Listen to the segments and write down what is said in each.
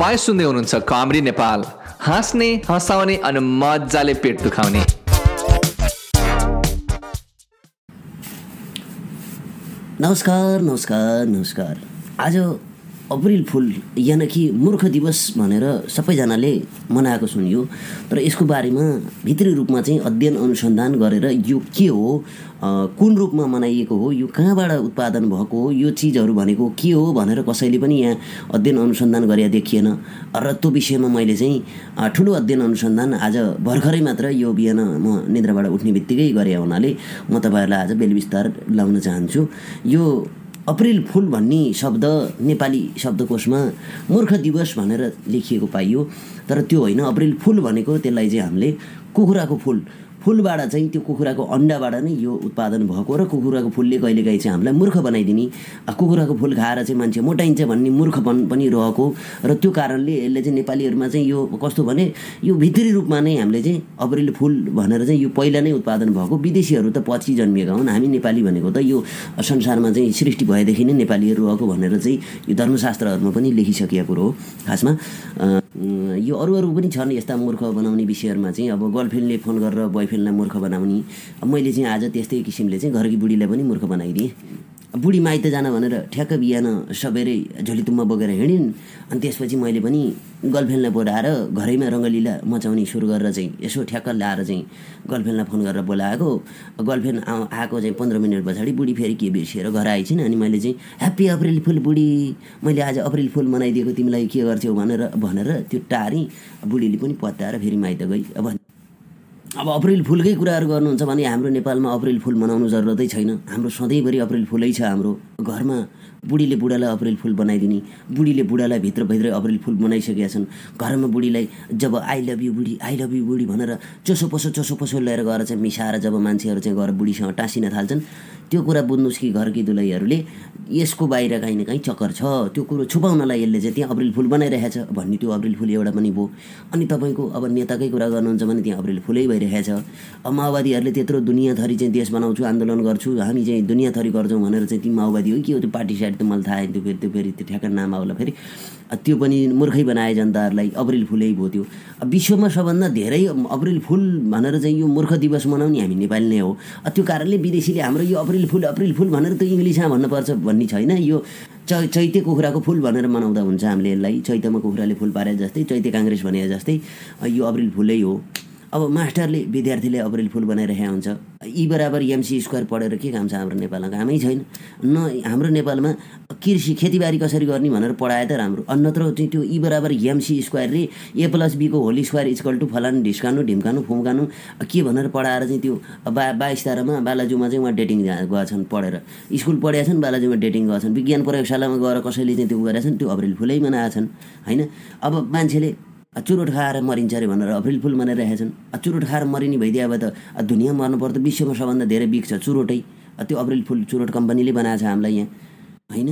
तपाईँ सुन्दै हुनुहुन्छ कमेडी नेपाल। हाँस्ने हँसाउने अनि मजाले पेट दुखाउने। नमस्कार नमस्कार नमस्कार। आज अप्रिल फुल यानि कि मूर्ख दिवस भनेर सबैजनाले मनाएको सुनियो। तर यसको बारेमा भित्री रूपमा चाहिँ अध्ययन अनुसन्धान गरेर यो के हो कुन रूपमा मनाइएको हो यो कहाँबाट उत्पादन भएको हो यो चिजहरू भनेको के हो भनेर कसैले पनि यहाँ अध्ययन अनुसन्धान गरे देखिएन। र त्यो विषयमा मैले चाहिँ ठुलो अध्ययन अनुसन्धान आज भर्खरै मात्र यो बिहान म निद्राबाट उठ्ने बित्तिकै गरे हुनाले म तपाईँहरूलाई आज बेलविस्तार लाउन चाहन्छु। यो अप्रिल फुल भन्ने शब्द नेपाली शब्दकोशमा मूर्ख दिवस भनेर लेखिएको पाइयो। तर त्यो होइन अप्रिल फुल भनेको त्यसलाई चाहिँ हामीले कुखुराको फुल। फुलबाट चाहिँ त्यो कुखुराको अन्डाबाट नै यो उत्पादन भएको र कुखुराको फुलले कहिलेकाहीँ चाहिँ हामीलाई मूर्ख बनाइदिने। कुखुराको फुल खाएर चाहिँ मान्छे मोटाइन्छ भन्ने मूर्खपन पनि रहेको र त्यो कारणले यसले चाहिँ नेपालीहरूमा चाहिँ यो कस्तो भने यो भित्री रूपमा नै हामीले चाहिँ अप्रिल फुल भनेर चाहिँ यो पहिला नै उत्पादन भएको विदेशीहरू त पछि जन्मिएका हुन्। हामी नेपाली भनेको त यो संसारमा चाहिँ सृष्टि भएदेखि नै नेपालीहरू रहेको भनेर चाहिँ यो धर्मशास्त्रहरूमा पनि लेखिसकेको कुरो हो। खासमा यो अरू अरू पनि छन् यस्ता मूर्ख बनाउने विषयहरूमा चाहिँ। अब गर्लफ्रेन्डले फोन गरेर बोयफ्रेन्डलाई मूर्ख बनाउने। मैले चाहिँ आज त्यस्तै किसिमले चाहिँ घरकी बुढीलाई पनि मूर्ख बनाइदिएँ। बुढी माइत जान भनेर ठ्याक्क बिहान सबेरै झोलितुम्मा बोकेर हिँडिन्। अनि त्यसपछि मैले पनि गर्लफ्रेन्डलाई बोलाएर घरैमा रङ्गलीला मचाउने सुरु गरेर चाहिँ यसो ठ्याक्क ल्याएर चाहिँ गर्लफ्रेन्डलाई फोन गरेर बोलाएको। गर्लफ्रेन्ड आएको चाहिँ पन्ध्र मिनट पछाडि बुढी फेरि के बिर्सिएर घर आएछिन् अनि मैले चाहिँ ह्याप्पी अप्रिल फुल बुढी! मैले आज अप्रिल फुल मनाइदिएको तिमीलाई के गर्छौ भनेर भनेर त्यो टारी बुढीले पनि पत्याएर फेरि माइत गई। अब अब अप्रिल फुलकै कुराहरू गर्नुहुन्छ भने हाम्रो नेपालमा अप्रिल फुल मनाउनु जरुरतै छैन। हाम्रो सधैँभरि अप्रिल फुलै छ हाम्रो। घरमा बुढीले बुढालाई अप्रिल फुल बनाइदिने बुढीले बुढालाई भित्रभित्रै अप्रिल फुल बनाइसकेका छन्। घरमा बुढीलाई जब आई लभ यु बुढी आई लभ यु बुढी भनेर चोसो पसो चोसो पसो लिएर गएर चाहिँ मिसाएर जब मान्छेहरू चाहिँ गएर बुढीसँग टाँसिन थाल्छन् त्यो कुरा बुझ्नुहोस् कि घरकी दुलैहरूले यसको बाहिर काहीँ न काहीँ चक्कर छ। त्यो कुरो छुपाउनलाई यसले चाहिँ त्यहाँ अप्रिल फुल बनाइरहेछ भन्ने त्यो अप्रिल फुल एउटा पनि भयो। अनि तपाईँको अब नेताकै कुरा गर्नुहुन्छ भने त्यहाँ अप्रिल फुलै भइरहेछ। अब माओवादीहरूले त्यत्रो दुनियाँथरी चाहिँ देश बनाउँछु आन्दोलन गर्छु हामी चाहिँ दुनियाँथरी गर्छौँ भनेर चाहिँ ती माओवादी हो के? हो त्यो पार्टी साइड त मलाई थाहा त्यो फेरि त्यो फेरि त्यो ठ्याक्क नाम आउला फेरि। त्यो पनि मूर्खै बनाए जनताहरूलाई अप्रिल फुलै भयो त्यो। विश्वमा सबभन्दा धेरै अप्रिल फुल भनेर चाहिँ यो मूर्ख दिवस मनाउने हामी नेपाली नै हो। त्यो कारणले विदेशीले हाम्रो यो अप्रिल फुल अप्रिल फुल भनेर त इङ्ग्लिसमा भन्नुपर्छ भन्ने छैन। यो च चैते कुखुराको फुल भनेर मनाउँदा हुन्छ हामीले यसलाई। चैतमा कुखुराले फुल पारे जस्तै चैते काङ्ग्रेस भने जस्तै। यो अप्रिल फुलै हो। अब मास्टरले विद्यार्थीले अप्रिल फुल बनाइरहेको हुन्छ। यी बराबर एमसी स्क्वायर पढेर के काम छ हाम्रो नेपालमा? कामै छैन। न हाम्रो नेपालमा कृषि खेतीबारी कसरी गर्ने भनेर पढाए त राम्रो। अन्यत्र त्यो यी बराबर एमसी स्क्वायर रे ए प्लस बीको होली स्क्वायर इक्वल टु फलानु ढिस्कानु ढिम्कानु फुम्कानु के भनेर पढाएर चाहिँ त्यो बा बाइस तारामा बालाजुमा चाहिँ उहाँ डेटिङ गएछन् पढेर। स्कुल पढेका छन् बालाजुमा डेटिङ गएछन् विज्ञान प्रयोगशालामा गएर कसैले चाहिँ त्यो गरेका त्यो अप्रिल फुलै मनाएछन् होइन? अब मान्छेले चुरोट खाएर मरिन्छ अरे भनेर अप्रिल फुल मनाइरहेछन् चुरोट खाएर मरिने भइदियो अब त दुनियाँ मर्नु पर्दा विश्वमा सबभन्दा धेरै बिक्छ चुरोटै। त्यो अप्रिल फुल चुरोट कम्पनीले बनाएको छ हामीलाई यहाँ। होइन?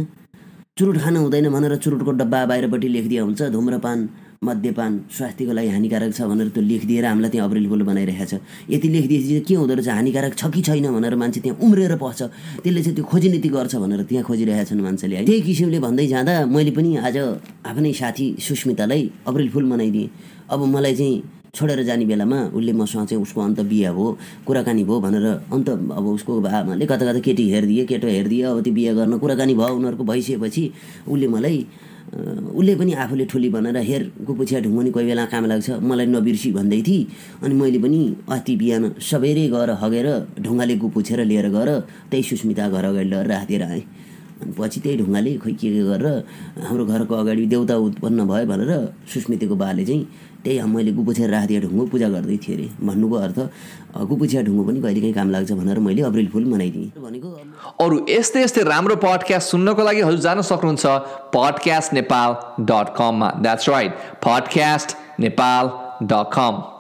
चुरोट खानु हुँदैन भनेर चुरोटको डब्बा बाहिरपट्टि लेखिदिया हुन्छ धुम्रपान मद्यपान स्वास्थ्यको लागि हानिकारक छ भनेर त्यो लेखिदिएर हामीलाई त्यहाँ अप्रिल फुल बनाइरहेको छ। यति लेखिदिएपछि के हुँदो रहेछ? हानिकारक छ कि छैन भनेर मान्छे त्यहाँ उम्रेर पस्छ। त्यसले चाहिँ त्यो खोजीनीति गर्छ भनेर त्यहाँ खोजिरहेका छन् मान्छेले। त्यही किसिमले भन्दै जाँदा मैले पनि आज आफ्नै साथी सुस्मितालाई अप्रिल फुल मनाइदिएँ। अब मलाई चाहिँ छोडेर जाने बेलामा उसले मसँग चाहिँ उसको अन्त बिहा भयो कुराकानी भयो भनेर अन्त अब उसको आमाले कता कता केटी हेरिदिए केटो हेरिदिए अब त्यो बिहा गर्न कुराकानी भयो उनीहरूको भइसकेपछि उसले मलाई उसले पनि आफूले ठुली भनेर हेर गुपुछिया ढुङ्गनी कोही बेला काम लाग्छ मलाई नबिर्सी भन्दै थिएँ। अनि मैले पनि अति बिहान सबेरै गएर हगेर ढुङ्गाले गुपुछेर लिएर गएर त्यही सुस्मिता घर अगाडि लगेर राखिदिएर आएँ। पछि त्यही ढुङ्गाले खोइ के के गरेर हाम्रो घरको अगाडि देउता उत्पन्न भयो भनेर सुस्मिताको बाले चाहिँ त्यही मैले गुपुछिया राखिदिए ढुङ्गो पूजा गर्दै थिएँ अरे। भन्नुको अर्थ गुपुछिया ढुङ्गो पनि कहिलेकाहीँ काम लाग्छ भनेर मैले अप्रिल फुल मनाइदिएँ। भनेको अरू यस्तै यस्तै राम्रो पडकास्ट सुन्नको लागि हजुर जान सक्नुहुन्छ पडकास्ट नेपाल डट कममा that's right podcast Nepal dot com